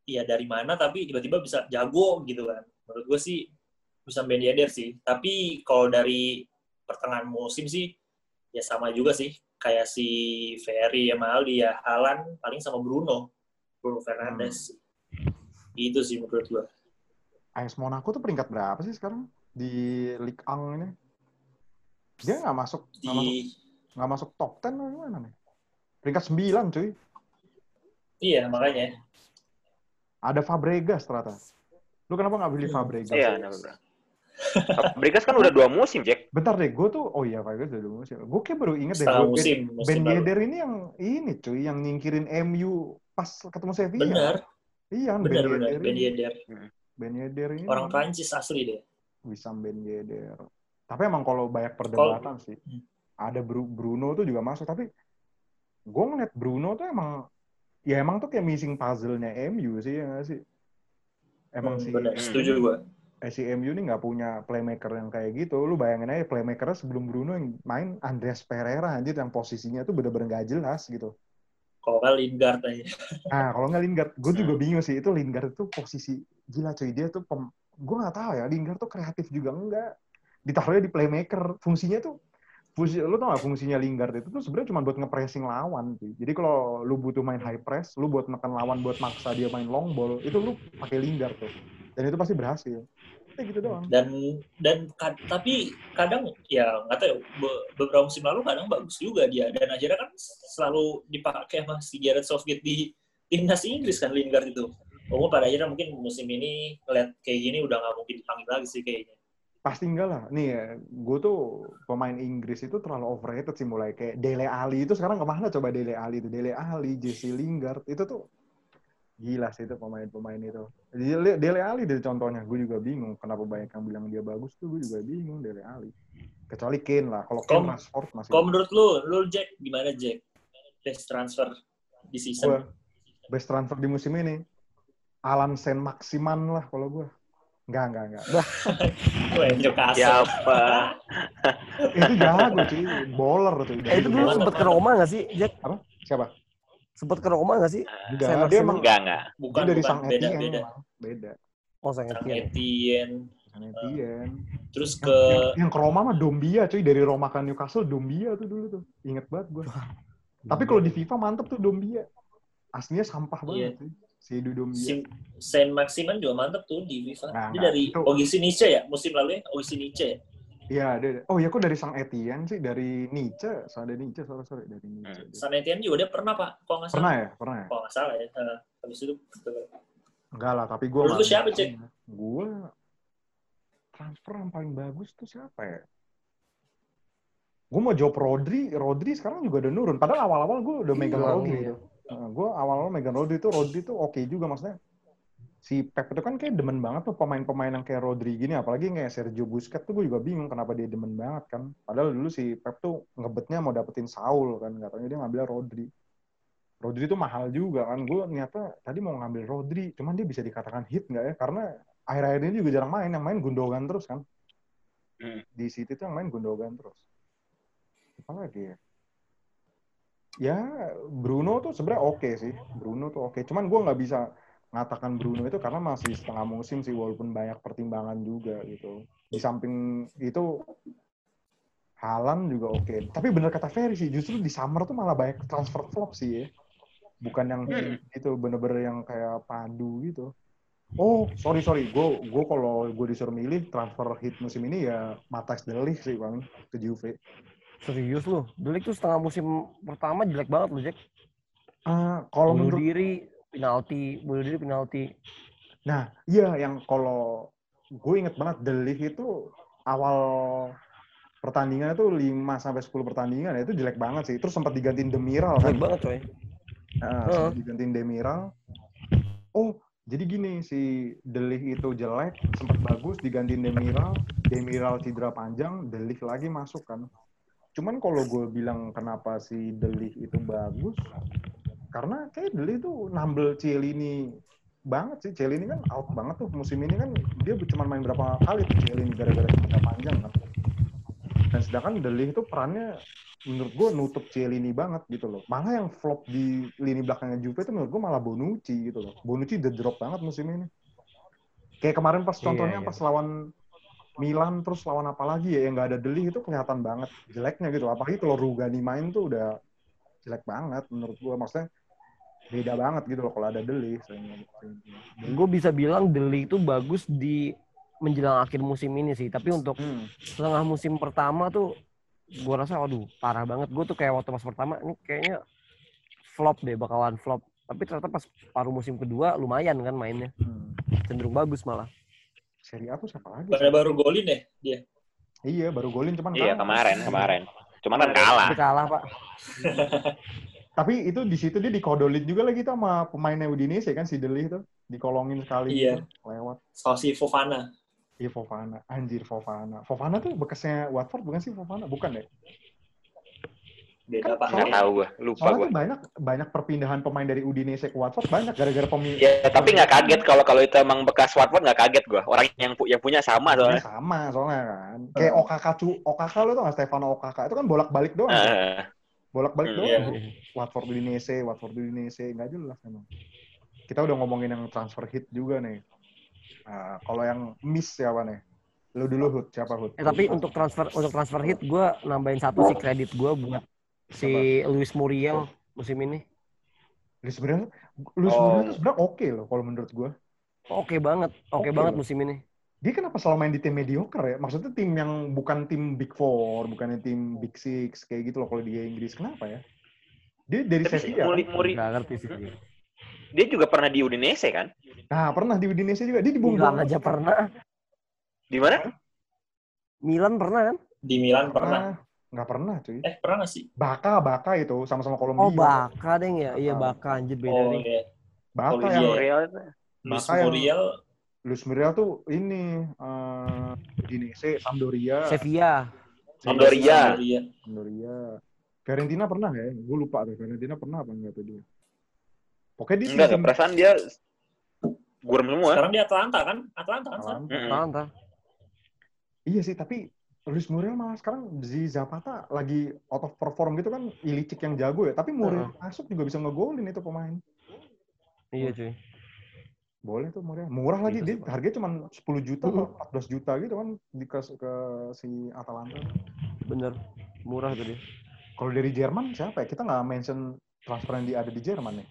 ya dari mana tapi tiba-tiba bisa jago gitu kan. Menurut gue sih bisa Ben Yedder sih. Tapi kalau dari pertengahan musim sih ya sama juga sih. Kayak si Ferry ya Aldi ya Halan paling sama Bruno. Bruno Fernandes. Itu sih menurut gue AS Monaco tuh peringkat berapa sih sekarang di Ligue 1 ini? Dia nggak masuk nggak masuk di nggak masuk top 10 atau gimana nih? Peringkat 9 cuy. iya makanya Ada Fabregas ternyata. Lu kenapa nggak pilih Hmm. Fabregas? Iya. Fabregas kan udah dua musim, Jack. Bentar deh, gue tuh, oh iya Fabregas udah dua musim. Gue kayak baru inget deh, musim Ben, musim Ben. Yedder ini yang ini cuy, yang nyingkirin MU pas ketemu Sevilla. benar Iya, benar Ben benar Yedder. Ben ini. Yedder Ben Yedder ini orang Prancis asli deh Wissam Ben Yedder. Tapi emang kalau banyak perdebatan sih. Hmm. Ada Bru- Bruno tuh juga masuk, tapi gue ngeliat Bruno tuh emang ya emang tuh kayak missing puzzle-nya MU sih ya nggak sih? Emang Hmm, sih setuju gue eh, si MU ini nggak punya playmaker yang kayak gitu. Lu bayangin aja playmakernya sebelum Bruno yang main Andreas Pereira anjir yang posisinya tuh bener-bener nggak jelas gitu. kalau nggak Lingard aja Nah kalau nggak Lingard, gue juga Hmm. bingung sih itu Lingard itu posisi gila cuy dia tuh pem, gue nggak tahu ya Lingard tuh kreatif juga enggak. Ditaruhnya di playmaker, fungsinya tuh fungsi lu tau gak fungsinya Lingard itu tuh sebenarnya cuma buat nge-pressing lawan cuy. Jadi kalau lu butuh main high press, lu buat neken lawan buat maksa dia main long ball, itu lu pakai Lingard tuh. Dan itu pasti berhasil. Kayak gitu doang. dan dan kad- tapi kadang ya nggak tahu ya, be- beberapa musim lalu kadang bagus juga dia dan akhirnya kan selalu dipakai sama si Gareth Southgate di timnas Inggris kan Lingard itu Walaupun pada akhirnya mungkin musim ini ngeliat kayak gini udah nggak mungkin dipanggil lagi sih kayaknya. Pasti enggak lah. Nih ya, gue tuh pemain Inggris itu terlalu overrated sih mulai. Kayak Dele Ali itu sekarang ke mana coba Dele Ali itu? Dele Ali, Jesse Lingard. Itu tuh gila sih itu pemain-pemain itu. Dele, Dele Ali dari contohnya, gue juga bingung kenapa banyak yang bilang dia bagus tuh. Gue juga bingung Dele Ali. Kecuali Kane lah, kalau Kane Kom- Rashford masih. kalau menurut lu lu Jack gimana Jack? Best transfer di season. Best transfer di musim ini Alan Sen Maximan lah kalau gue. Enggak, enggak, enggak. Wah, Newcastle Siapa? itu jago cuy, bowler tuh. Eh, itu dulu sempet ke? Roma nggak sih, Jack? Siapa? Sempet ke Roma nggak sih? Enggak, dia emang Enggak, enggak. bukan dia dari bukan Sang beda Etienne beda emang. Beda. Oh, Sang Etienne. Etienne Sang Etienne. terus ke yang, yang ke Roma mah Dombia cuy dari Roma ke Newcastle Dombia tuh dulu tuh inget banget gue tapi kalau di FIFA mantep tuh Dombia aslinya sampah banget Iya. cuy si Edu Dombia Sim- Saint Maximan juga mantep tuh di FIFA. Nah, Dia nah, dari itu- Ogisi Nice ya musim lalu ya Ogisi Nice ya. Iya, ada. Oh ya kok dari Sang Etienne sih? Dari Nietzsche? Ada Nietzsche, sorry, sorry. Dari Nietzsche. Hmm. San Etienne juga dia pernah pak, kalau nggak salah. Pernah ya? Pernah ya? Kalau nggak salah ya. Eh, habis itu Enggak lah, tapi gue... Menurut lu siapa, Cek? Gue... Transfer yang paling bagus tuh siapa ya? Gue mau jawab Rodri. Rodri sekarang juga udah nurun. Padahal awal-awal gue udah megang Iya, Rodri. iya. Gue awal-awal megang Rodri tuh, Rodri tuh oke juga maksudnya. Si Pep itu kan kayak demen banget tuh pemain-pemain yang kayak Rodri gini. Apalagi kayak Sergio Busquets tuh gue juga bingung kenapa dia demen banget kan. Padahal dulu si Pep tuh ngebetnya mau dapetin Saul kan. Katanya dia ngambil Rodri. Rodri tuh mahal juga kan. Gue niatnya tadi mau ngambil Rodri. Cuman dia bisa dikatakan hit nggak ya? Karena akhir-akhir ini juga jarang main. Yang main Gundogan terus kan. Hmm. Di City tuh yang main Gundogan terus. Apa lagi ya? Ya Bruno tuh sebenarnya oke sih. Bruno tuh oke. Cuman gue nggak bisa ngatakan Bruno itu karena masih setengah musim sih walaupun banyak pertimbangan juga gitu. Di samping itu Halan juga oke. Tapi bener kata Ferry sih, justru di summer tuh malah banyak transfer flop sih ya. Bukan yang Hmm. itu bener-bener yang kayak padu gitu. Oh, sorry sorry, gue gue kalau gue disuruh milih transfer hit musim ini ya Matas Delik sih bang ke Juve. Serius lu. Delik tuh setengah musim pertama jelek banget lu, Jack. Ah, kalau Bunuh menurut diri, penalti, bunuh diri penalti. Nah, iya yang kalau gue inget banget Delik itu awal pertandingan itu 5 sampai 10 pertandingan ya itu jelek banget sih. Terus sempat digantiin Demiral kan. Jelek banget, coy. Nah, Heeh. sempat digantiin Demiral. Oh, jadi gini si Delik itu jelek, sempat bagus digantiin Demiral, Demiral cedera panjang, Delik lagi masuk kan. Cuman kalau gue bilang kenapa si Delik itu bagus, karena kayak Delik tuh nambel Cielini banget sih. Cielini kan out banget tuh musim ini kan dia cuma main berapa kali tuh Cielini gara-gara cedera panjang kan. Dan sedangkan Delik itu perannya menurut gue nutup Cielini banget gitu loh. Malah yang flop di lini belakangnya Juve itu menurut gue malah Bonucci gitu loh. Bonucci udah drop banget musim ini. Kayak kemarin pas Iya, contohnya iya. pas lawan Milan terus lawan apa lagi ya yang nggak ada Deli itu kelihatan banget jeleknya gitu. Apalagi kalau Rugani main tuh udah jelek banget menurut gue. Maksudnya beda banget gitu loh kalau ada Deli. Gue bisa bilang Delik itu bagus di menjelang akhir musim ini sih. Tapi untuk Hmm. setengah musim pertama tuh gue rasa waduh parah banget gue tuh kayak waktu pas pertama ini kayaknya flop deh bakalan flop tapi ternyata pas paruh musim kedua lumayan kan mainnya Hmm. cenderung bagus malah Seri A tuh siapa lagi? Pada baru golin ya dia. Iya baru golin cuman Iya kalah. kemarin kemarin. Cuman kan kalah. tapi kalah pak Tapi itu di situ dia dikodolin juga lagi tuh sama pemainnya Udinese kan si Deli itu dikolongin sekali Iya. gitu, lewat. Soal si Fofana. Iya Fofana, anjir Fofana. Fofana tuh bekasnya Watford bukan sih Fofana? Bukan deh. Beda Kan. Nggak tahu gue, lupa gue. banyak banyak perpindahan pemain dari Udinese ke Watford banyak gara-gara pemain. Ya, tapi nggak kaget kalau kalau itu emang bekas Watford nggak kaget gue. Orang yang yang punya sama Soalnya soalnya. sama soalnya kan. Kayak Okaka cu, Okaka lo tau gak Stefano Okaka itu kan bolak-balik doang. Eh, Bolak-balik Hmm, doang. iya. Watford Udinese, Watford Udinese nggak jelas emang. Kita udah ngomongin yang transfer hit juga nih. Nah, kalau yang miss siapa nih? Lu dulu Hud, siapa Hud? eh, tapi untuk transfer untuk transfer hit gue nambahin satu sih kredit gue buat si Luis Muriel musim ini Luis Muriel, Luis Oh. Muriel tuh sebenarnya oke loh kalau menurut gue. oke banget oke Oke banget loh. musim ini Dia kenapa selalu main di tim mediocre ya? Maksudnya tim yang bukan tim Big Four, bukan tim Big Six kayak gitu loh kalau di Inggris. Kenapa ya? Dia dari tapi Sevilla. Muri, kan? Muri, nggak ngerti sih dia juga pernah di Udinese kan? Nah, pernah di Udinese juga. Dia dibuang Milan aja pernah Di mana? Milan pernah kan Di Milan pernah. Nggak pernah cuy. Eh pernah nggak sih? Baka, Baka itu sama-sama Kolombia. oh Baka deh ya iya Baka. Anjir beda Oh nih iya. Baka Oh, yang. Muriel itu. Luis Muriel. Luis Muriel tuh ini eh Udinese, Sampdoria, Sevilla Sampdoria. Sampdoria. Fiorentina pernah ya? Gue lupa tuh Fiorentina pernah apa enggak tuh dia? Pokoknya dia Enggak, perasaan dia gurem semua. Sekarang di Atlanta kan? Atlanta kan? Atlanta. Mm-mm. Atalanta Iya sih, tapi Luis Muriel malah sekarang di Zapata lagi out of perform gitu kan Ilicic yang jago ya. Tapi Muriel masuk juga bisa ngegolin itu pemain. iya cuy Boleh tuh Muriel. Murah lagi Bisa dia harganya cuma 10 juta Mm-mm. atau 14 juta gitu kan di ke, ke si Atalanta. bener murah tuh dia Kalau dari Jerman siapa ya? Kita nggak mention transfer yang di, ada di Jerman nih.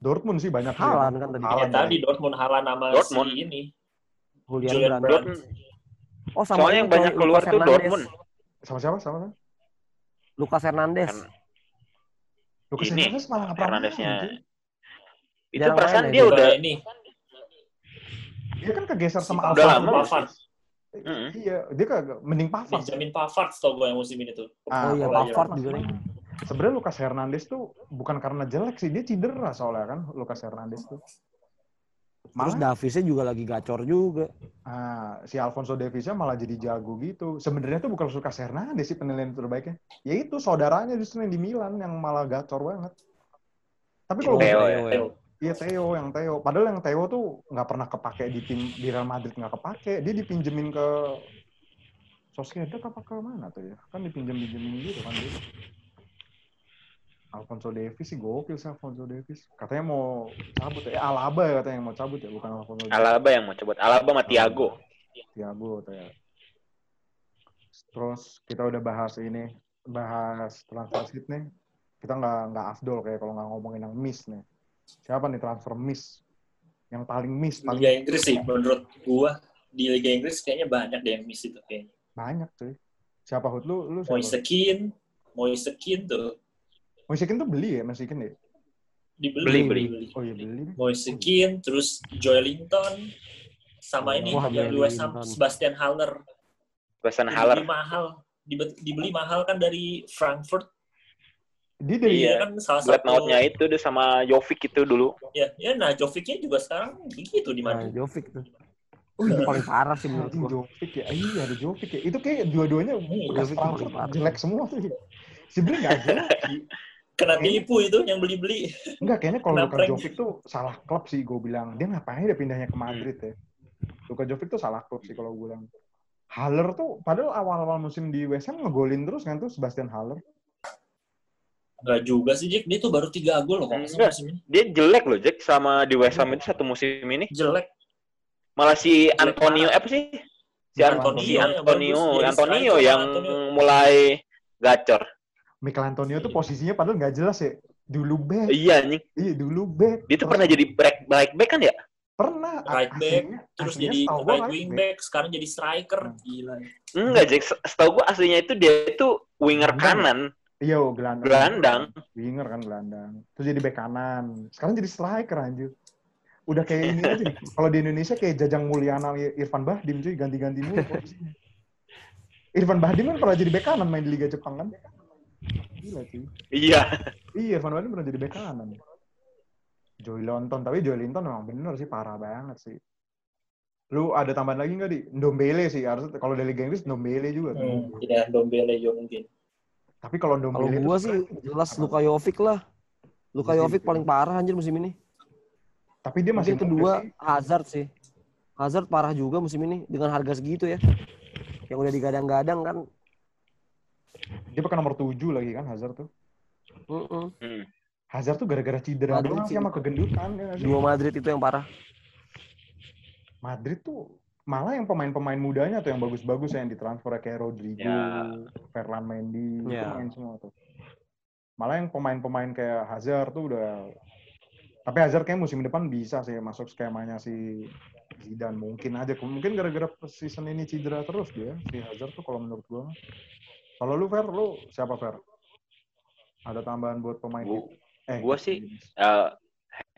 Dortmund sih banyak. Haaland kan tadi. Ya tadi Dortmund Haaland sama Dortmund. si ini. Julian Julian Brandt Brandt. Oh sama Soalnya yang banyak keluar Lucas tuh Hernandez. Dortmund. Sama siapa? Sama siapa? Lucas Hernandez. Kan Lucas Ini, Hernandez malah nggak pernah Hernandeznya itu Jarang perasaan dia dia. udah ini Dia kan kegeser sama Udah lama. Mm-mm. Iya, dia kagak mending Pavard. Benjamin Pavard tau gue yang musim ini tuh. Ah, Oh iya, Pavard juga nih. Sebenarnya Lucas Hernandez tuh bukan karena jelek sih, dia cedera soalnya kan Lucas Hernandez tuh. Terus Malah Davisnya juga lagi gacor juga. ah, si Alfonso Daviesnya malah jadi jago gitu. Sebenarnya tuh bukan Lucas Hernandez sih penilaian terbaiknya. Ya itu saudaranya justru yang di Milan yang malah gacor banget. Tapi kalau Theo Theo ya. Theo. Iya Theo yang Theo. Padahal yang Theo tuh nggak pernah kepake di tim di Real Madrid nggak kepake. Dia dipinjemin ke Sociedad apa ke mana tuh ya? Kan dipinjem pinjemin gitu kan dia. Alfonso Davies sih gokil sih Alfonso Davies. Katanya mau cabut ya. Eh, Alaba ya katanya yang mau cabut ya, bukan Alfonso Davies. Alaba yang mau coba. Alaba sama Thiago. Thiago katanya. Terus kita udah bahas ini, bahas transfer sheet nih. Kita nggak nggak afdol kayak kalau nggak ngomongin yang miss nih. Siapa nih transfer miss? Yang paling miss, paling Liga Inggris sih menurut gua di Liga Inggris kayaknya banyak deh yang miss itu kayaknya. banyak cuy. Siapa Hud? Lu, lu siapa? Moise Kean, Moise Kean tuh Moisekin tuh beli ya, Moisekin ya? dibeli Beli, beli. Oh iya beli. nih. Moise Kean, terus Joelinton, sama ini Wah, yang West Ham Joelinton. Sebastian Haller. Dibeli Haller. mahal, Dibe- dibeli mahal kan dari Frankfurt. Dia dari Iya Iya. kan salah satu. mautnya itu deh sama Jovic itu dulu. Ya, ya nah Jovicnya juga sekarang begitu di Nah, Madrid. Jovic tuh. Itu paling parah sih menurut gua. Jovic ya. Iya ada Jovic ya. Itu kayak dua-duanya bekas Jovic Frankfurt jelek semua tuh. Sebenarnya nggak jelek sih. Kena tipu itu yang beli-beli. Enggak, kayaknya kalau Luka. Jovic tuh salah klub sih gue bilang. Dia ngapain dia pindahnya ke Madrid ya. Luka Jovic tuh salah klub sih kalau gue bilang. Haller tuh, padahal awal-awal musim di West Ham ngegolin terus kan tuh Sebastian Haller. Enggak juga sih, Jack. Dia tuh baru 3 gol loh Enggak. musim ini. Dia jelek loh Jack sama di West Ham itu satu musim ini. Jelek. Malah si Jelek Antonio parah. apa sih? Si Antonio Antonio, Antonio. Jadi Antonio yang mulai gacor. Michael Antonio tuh posisinya padahal nggak jelas ya. Dulu back. Iya anjing. Iya, dulu back. Dia tuh pernah jadi back back back kan ya? pernah right back, aslinya- Terus aslinya jadi right wing back, sekarang jadi striker. Hmm. Gila. Enggak, Jack. Setahu gua aslinya itu dia itu winger kanan, Iya, oh, gelandang. gelandang. Winger kan gelandang. Terus jadi back kanan. Sekarang jadi striker anjir. Udah kayak ini aja nih. Kalau di Indonesia kayak Jajang Mulyana Irfan Bahdim cuy, ganti-ganti mulu posisinya. Irfan Bahdim kan pernah jadi back kanan main di Liga Jepang kan. Gila cuy. Iya. Iya, Irfan Bahdim pernah jadi back kanan. Joy Lonton, tapi Joy Linton memang bener sih, parah banget sih. Lu ada tambahan lagi nggak di? Ndombele sih, harus kalau dari Liga Inggris Ndombele juga. tuh. Hmm, tidak Dombele juga mungkin. Tapi kalau Kalau Ndombele gua sih jelas Luka Jovic lah. Luka Iya, Jovic gitu. paling parah anjir musim ini. tapi dia masih Mungkin kedua sih. Hazard sih. Hazard parah juga musim ini dengan harga segitu ya. Yang udah digadang-gadang kan. Dia pakai nomor 7 lagi kan Hazard tuh. Mm-mm. Hmm. Hazard tuh gara-gara cedera Madrid doang sama kegendutan ya? Dua Madrid itu yang parah. Madrid tuh malah yang pemain-pemain mudanya tuh yang bagus-bagus ya, yang ditransfer kayak Rodrigo, Ya. Ferland Mendy, itu Ya. main semua tuh. Malah yang pemain-pemain kayak Hazard tuh udah tapi Hazard kayak musim depan bisa sih masuk skemanya si Zidane mungkin aja mungkin gara-gara season ini cedera terus dia si Hazard tuh kalau menurut gua. Kalau lu Fer, lu siapa Fer? Ada tambahan buat pemain Gua- eh gua sih, Eh,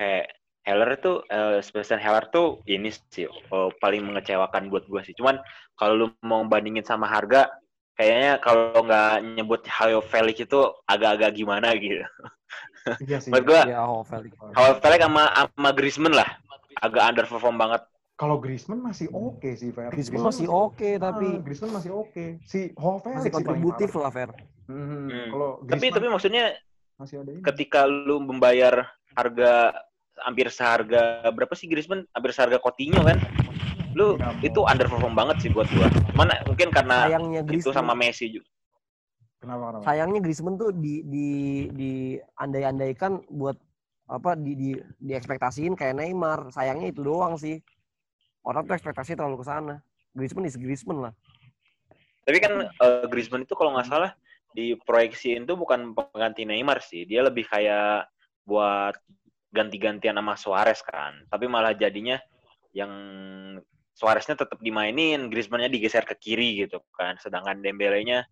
he- Heller tuh, eh, Sebastian Heller tuh ini sih eh, paling mengecewakan buat gua sih. Cuman kalau lu mau bandingin sama harga, kayaknya kalau nggak nyebut Hayo Felix itu agak-agak gimana gitu. iya sih. Buat gua, Ya, oh, Felix. Hayo Felix sama sama Griezmann lah, agak underperform banget. Kalau Griezmann masih oke sih Fer. Griezmann masih oke tapi Ah, Griezmann masih oke. Si Ho Felix masih kontributif lah Fer. Hmm, Hmm. Kalau Tapi tapi maksudnya masih ada ini. ketika lu membayar harga hampir seharga berapa sih Griezmann? Hampir seharga Coutinho kan? Lu Ya, mau- itu underperform banget sih buat gua. Mana mungkin karena Sayangnya itu Griezmann sama Messi juga. Kenapa? kenapa? sayangnya Griezmann tuh di di di andai-andaikan buat apa di di diekspektasiin kayak Neymar. Sayangnya itu doang sih. Orang tuh ekspektasi terlalu ke sana. Griezmann is Griezmann lah. Tapi kan eh, Griezmann itu kalau nggak salah diproyeksiin tuh bukan pengganti Neymar sih. Dia lebih kayak buat ganti-gantian sama Suarez kan. Tapi malah jadinya yang Suareznya tetap dimainin, Griezmann-nya digeser ke kiri gitu kan. Sedangkan Dembele-nya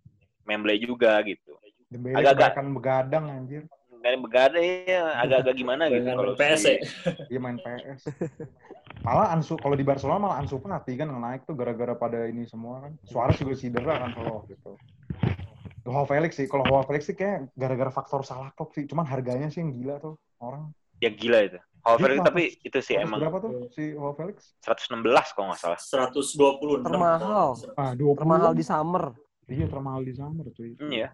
memble juga gitu. Dembele Agak-agak- kebanyakan begadang anjir. Kayak begadang ya, agak-agak gimana gitu kalau PS ya. Dia main PS. Malah Ansu kalau di Barcelona malah Ansu Fati kan naik tuh gara-gara pada ini semua kan. Suarez juga cedera kan kalau gitu. Joao Felix sih, kalau Joao Felix sih kayak gara-gara faktor salah klub sih. Cuman harganya sih yang gila tuh orang. ya gila itu. Joao Dia Felix tapi itu sih emang berapa tuh si Joao Felix? 116 kalau nggak salah. 126. Termahal. Ah, 20. Termahal di summer. Iya, termahal di summer cuy. Iya.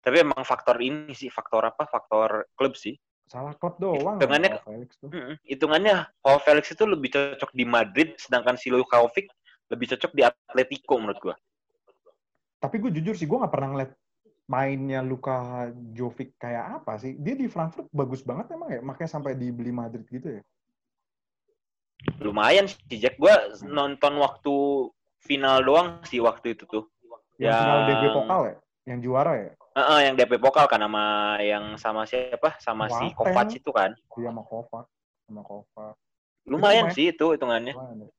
Tapi emang faktor ini sih, faktor apa? Faktor klub sih. Salah klub doang. Hitungannya- Joao Felix tuh. Mm-mm. Hitungannya Joao Felix itu lebih cocok di Madrid, sedangkan si Lukaovic lebih cocok di Atletico menurut gua. Tapi gue jujur sih, gue nggak pernah ngeliat mainnya Luka Jovic kayak apa sih. Dia di Frankfurt bagus banget emang ya, makanya sampai dibeli Madrid gitu ya. Lumayan sih Jack. Gua nonton waktu final doang sih waktu itu tuh. Yang final Yang- DB Pokal ya, yang juara ya. Heeh, yang DP Pokal kan sama yang sama siapa? Sama si Boateng. Kovac itu kan. Dia sama Kovac, sama Kovac. Lumayan lumayan. sih itu hitungannya. Lumayan ya.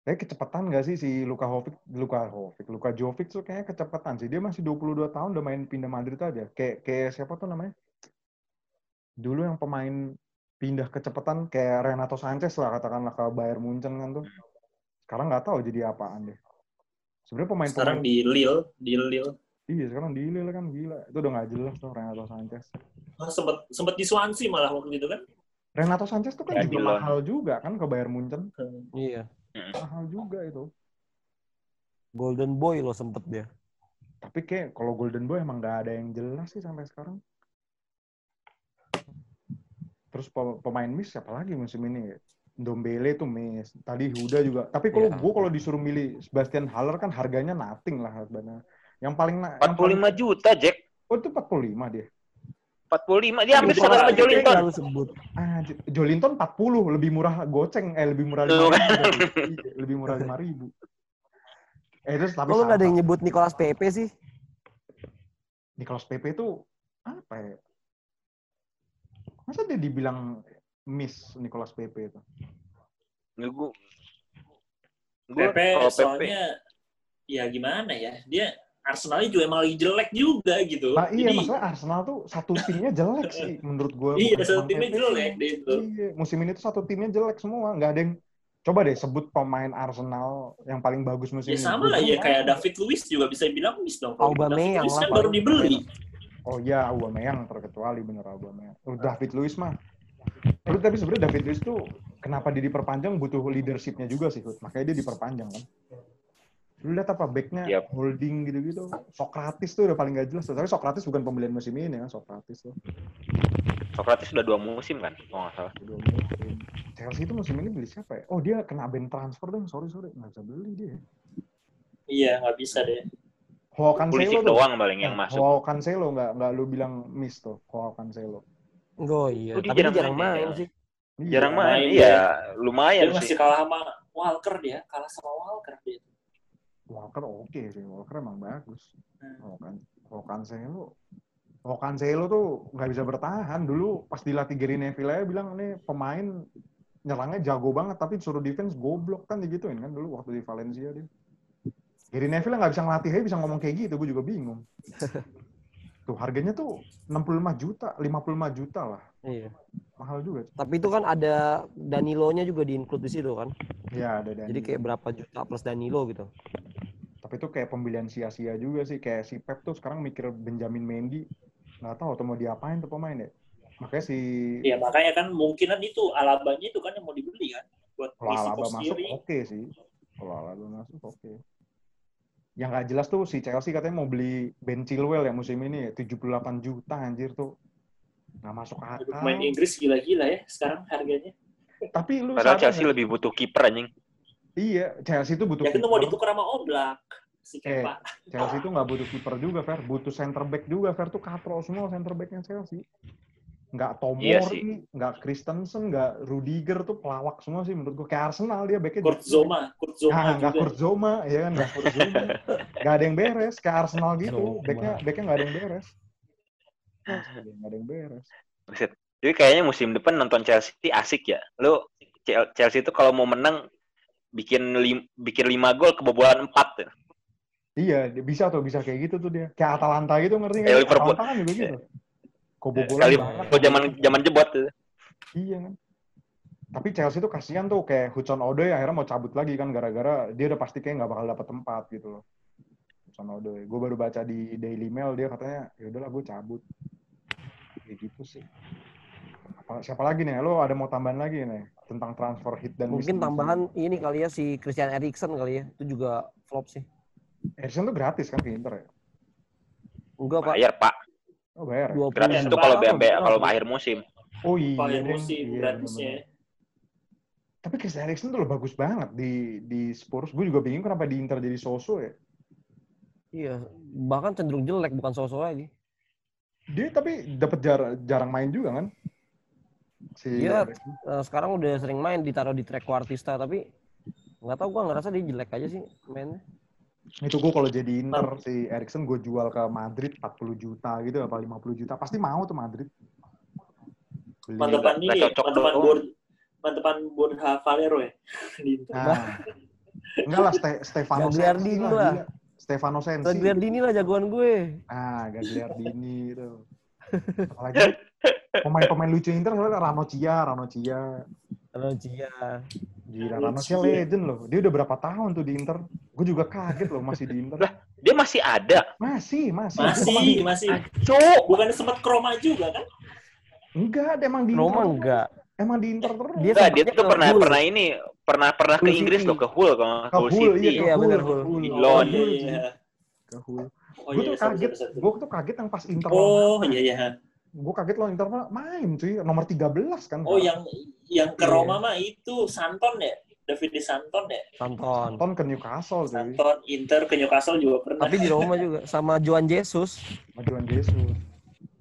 Kayak kecepatan nggak sih si Luka Jovic, Luka Jovic, Luka Jovic tuh kayaknya kecepatan sih. Dia masih 22 tahun udah main pindah Madrid aja. Kayak kayak siapa tuh namanya? Dulu yang pemain pindah kecepatan kayak Renato Sanchez lah katakanlah ke Bayern Munchen kan tuh. Sekarang nggak tahu jadi apaan deh. Sebenarnya pemain Sekarang pemain di Lille, di Lille. Iya sekarang di Lille kan gila. Itu udah nggak jelas tuh Renato Sanchez. Ah, sempet sempet di Swansea malah waktu itu kan. Renato Sanchez tuh kan Ya, juga Lille. mahal juga kan ke Bayern Munchen. Iya. Mahal juga itu. Golden Boy loh sempet dia. Tapi kayak kalau Golden Boy emang nggak ada yang jelas sih sampai sekarang. Terus pe- pemain miss siapa lagi musim ini? Dombele tuh miss. Tadi Huda juga. Tapi kalau Iya. gue kalau disuruh milih Sebastian Haller kan harganya nothing lah sebenarnya. Yang paling na- yang 45 paling- juta Jack. Oh itu 45 dia. 45. Dia hampir Iya, sama sama iya, Jolinton. Lalu sebut. Ah, Jolinton 40 lebih murah goceng eh lebih murah Tuh 5 lebih murah 5 ribu. Eh terus tapi lu nggak ada yang nyebut Nicolas Pepe sih? Nicolas Pepe itu apa ya? Masa dia dibilang miss Nicolas Pepe itu? Nggak, gua- Pepe soalnya ya gimana ya? Dia Arsenalnya juga emang lagi jelek juga gitu. Nah, iya, Jadi, masalah Arsenal tuh satu timnya jelek sih menurut gue. iya satu timnya jelek deh itu. Iya, musim ini tuh satu timnya jelek semua. Nggak ada yang Coba deh sebut pemain Arsenal yang paling bagus musim Ya ini. sama lah ya kayak "Oh, David Luiz juga bisa bilang miss dong. Aubameyang David Luiz kan baru dibeli. Oh iya, Aubameyang terkecuali bener Aubameyang. Oh, David Luiz mah. Tapi, tapi sebenarnya David Luiz tuh kenapa dia diperpanjang butuh leadershipnya juga sih, Hud. Makanya dia diperpanjang kan. Lu lihat apa backnya Yap. holding gitu-gitu. Sokratis tuh udah paling gak jelas. tuh. Tapi Sokratis bukan pembelian musim ini kan, Sokratis tuh. Socrates sudah dua musim kan, kalau nggak salah. Udah musim. Chelsea itu musim ini beli siapa ya? Oh dia kena ban transfer dong, sorry sorry nggak bisa beli dia. Iya nggak bisa deh. Joao Cancelo tuh. doang paling yang Nah, masuk. Joao Cancelo nggak nggak lu bilang miss tuh, Joao Cancelo. Oh iya, Oh, dia tapi dia jarang jarang main main ya. sih. Iya. Jarang main, iya Dia lumayan masih sih. kalah sama Walker dia, kalah sama Walker dia. Walker oke sih, Walker emang bagus. Hmm. Joao Can- Joao Cancelo, Joao Cancelo tuh nggak bisa bertahan. Dulu pas dilatih Gary Neville aja bilang nih pemain nyerangnya jago banget, tapi disuruh defense goblok kan digituin kan dulu waktu di Valencia dia. Gary Neville nggak bisa ngelatih aja bisa ngomong kayak gitu, gue juga bingung. Tuh harganya tuh 65 juta, 55 juta lah. Iya. Mahal juga. Tapi itu kan ada Danilo-nya juga di-include di situ kan. Ya ada dan Jadi kayak berapa juta plus Danilo gitu. Tapi itu kayak pembelian sia-sia juga sih. Kayak si Pep tuh sekarang mikir Benjamin Mendy. Nggak tahu atau mau diapain tuh pemain ya. Makanya si Ya makanya kan mungkinan itu Alabanya itu kan yang mau dibeli kan? Buat kalau Alaba masuk oke sih. Kalau Alaba masuk oke. Yang nggak jelas tuh si Chelsea katanya mau beli Ben Chilwell ya musim ini ya. 78 juta anjir tuh. Nggak masuk akal. Pemain Inggris gila-gila ya sekarang harganya. tapi lu Padahal Chelsea nggak? lebih butuh kiper anjing. Iya Chelsea itu butuh Ya kan itu mau ditukar sama Oblak si Eh, Kepa. Chelsea itu nggak butuh kiper juga, Fer. Butuh center back juga, Fer. Tuh katrol semua center backnya Chelsea. Nggak Tomori, Iya sih. nggak Christensen, nggak Rudiger tuh pelawak semua sih menurut gue. Kayak Arsenal dia backnya. Kurt Zoma, Kurt Zoma Nah, nggak. Kurt Zoma, ya kan? Nggak Kurt Zoma. nggak ada yang beres. Kayak Arsenal gitu. Backnya, backnya nggak ada yang beres. Nggak ada yang beres. Jadi kayaknya musim depan nonton Chelsea asik ya. Lu Chelsea itu kalau mau menang bikin lim, bikin lima gol kebobolan empat. Iya, bisa tuh, bisa kayak gitu tuh dia. Kayak Atalanta gitu ngerti nggak? Kayak Liverpool. Atalanta kan juga gitu. Kebobolan Kali banget. zaman zaman jebot tuh. Iya kan. Tapi Chelsea tuh kasihan tuh kayak Hudson Odoi akhirnya mau cabut lagi kan gara-gara dia udah pasti kayak nggak bakal dapet tempat gitu loh. Hudson Odoi. Gue baru baca di Daily Mail dia katanya ya udahlah gue cabut. Kayak gitu sih. Apa- Siapa lagi nih? Lo ada mau tambahan lagi nih tentang transfer hit dan Mungkin miss? tambahan ini kali ya si Christian Eriksen kali ya. Itu juga flop sih. Eriksen tuh gratis kan ke Inter ya? Enggak, Pak. Bayar pak. Oh bayar ya? 20 Gratis Iya, itu kalau? BMB kalau akhir musim. Oh iya. Paling deng. musim Iya, gratisnya. bener-bener. Tapi Christian Eriksen tuh lo bagus banget di di Spurs. Gue juga bingung kenapa di Inter jadi soso ya. Iya, bahkan cenderung jelek bukan sosok lagi. Dia tapi dapat jar- jarang main juga kan? Si Iya. Eriksen. Eh, sekarang udah sering main ditaruh di track Artista tapi nggak tahu gua ngerasa dia jelek aja sih mainnya. Itu gue kalau jadi Inter si Eriksen gue jual ke Madrid 40 juta gitu apa 50 juta pasti mau tuh Madrid. Mantepan ini, cocok mantepan doang. board, mantepan board Valero ya. Di Inter. Nah. Enggak lah Ste- Stefano Gagliardini lah. Stefano Sensi. Gagliardini lah jagoan gue. Ah, Gagliardini itu. Apalagi pemain-pemain lucu Inter soalnya Rano Cia, Rano Cia. Ranocchia. Gila, Rano Rano Cia Cia. legend loh. Dia udah berapa tahun tuh di Inter. Gue juga kaget loh masih di Inter. Dia masih ada. Masih, masih. Masih, masih. Cuk. Bukannya sempat kroma juga kan? Enggak, dia emang di Inter. Roma enggak. Emang di Inter terus. Dia Enggak, dia tuh ke pernah Hull. pernah ini pernah pernah ke Hull Inggris City. loh ke Hull kalau ke Hull Hull, City. iya, Iya, ke Hull. Hull. Hull. Lon. Oh iya, iya. Ke Hull. Oh gue iya, tuh kaget, gue tuh kaget yang pas Inter Oh iya iya. Gue kaget loh Inter main cuy nomor 13 kan Oh yang yang ke Iya. Roma mah itu Santon ya, David Di Santon ya. Santon. Nonton ke Newcastle cuy Santon Inter ke Newcastle juga pernah. Tapi di Roma juga sama Joan Jesus. sama Juan Jesus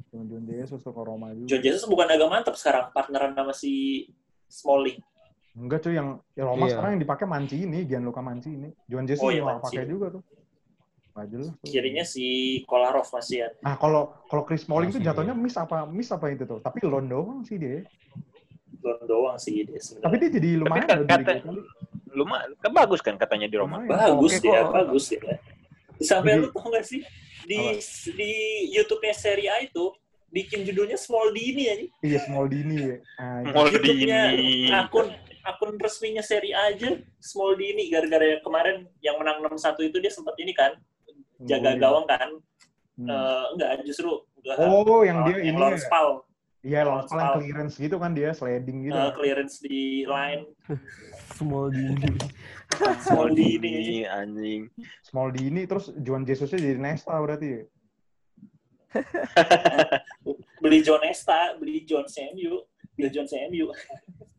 Juan Juan Jesus tuh ke Roma juga John Jesus bukan agak mantap sekarang partneran sama si Smalling. enggak cuy yang ya Roma Iya. sekarang yang dipakai Mancini Gianluca Mancini Juan Jesus Oh, iya, pakai juga tuh Tuh. Kirinya si Kolarov masih ya. nah kalau kalau Chris Smalling tuh Masih. jatuhnya miss apa miss apa itu tuh tapi loan doang sih dia Belum doang sih dia sebenarnya. tapi dia jadi lumayan kan loh di kata-. Lumayan, kan bagus kan katanya di Roma. Lumayan. bagus Oke dia, kok. bagus dia. Sampai Jadi- lu tau gak sih di di YouTube-nya Serie A itu bikin judulnya Smaldini aja. iya Smaldini ya Ah, YouTube-nya Moldini. akun akun resminya Serie A aja Smaldini gara-gara yang kemarin yang menang 6-1 itu dia sempat ini kan jaga gawang kan. Hmm. Eh, enggak justru enggak. oh yang dia yang ini lawan ya Spal. iya lawan yang clearance gitu kan dia sliding gitu Eh, clearance di line Small Dini. Smaldini. anjing. Smaldini terus Juan Jesusnya jadi Nesta berarti ya? beli John Nesta, beli John CMU, beli John CMU.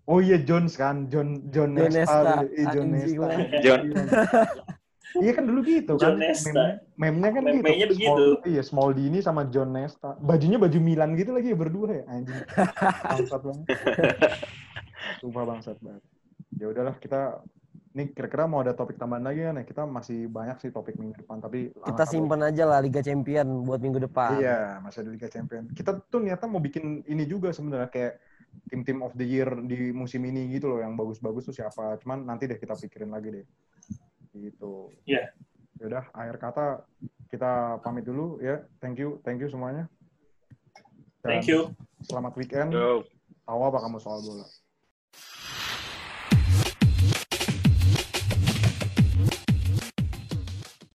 Oh iya Jones kan, John John, John Nesta, Nesta. iya John Nesta. John. Iya kan dulu gitu John kan, Nesta. meme- meme-nya kan gitu. Meme-nya begitu. Small, iya, Smaldini sama John Nesta. Bajunya baju Milan gitu lagi ya berdua ya, anjing. Bangsat banget. Sumpah bangsat banget. Ya udahlah kita ini kira-kira mau ada topik tambahan lagi kan ya? Kita masih banyak sih topik minggu depan, tapi Kita simpen aja lah Liga Champion buat minggu depan. Iya, masih ada Liga Champion. Kita tuh niatnya mau bikin ini juga sebenarnya kayak tim-tim of the year di musim ini gitu loh yang bagus-bagus tuh siapa. Cuman nanti deh kita pikirin lagi deh. Gitu. Iya. Yaudah, akhir kata kita pamit dulu ya. Thank you, thank you semuanya. Dan Thank you. Selamat weekend. Yo. Tahu apa kamu soal bola?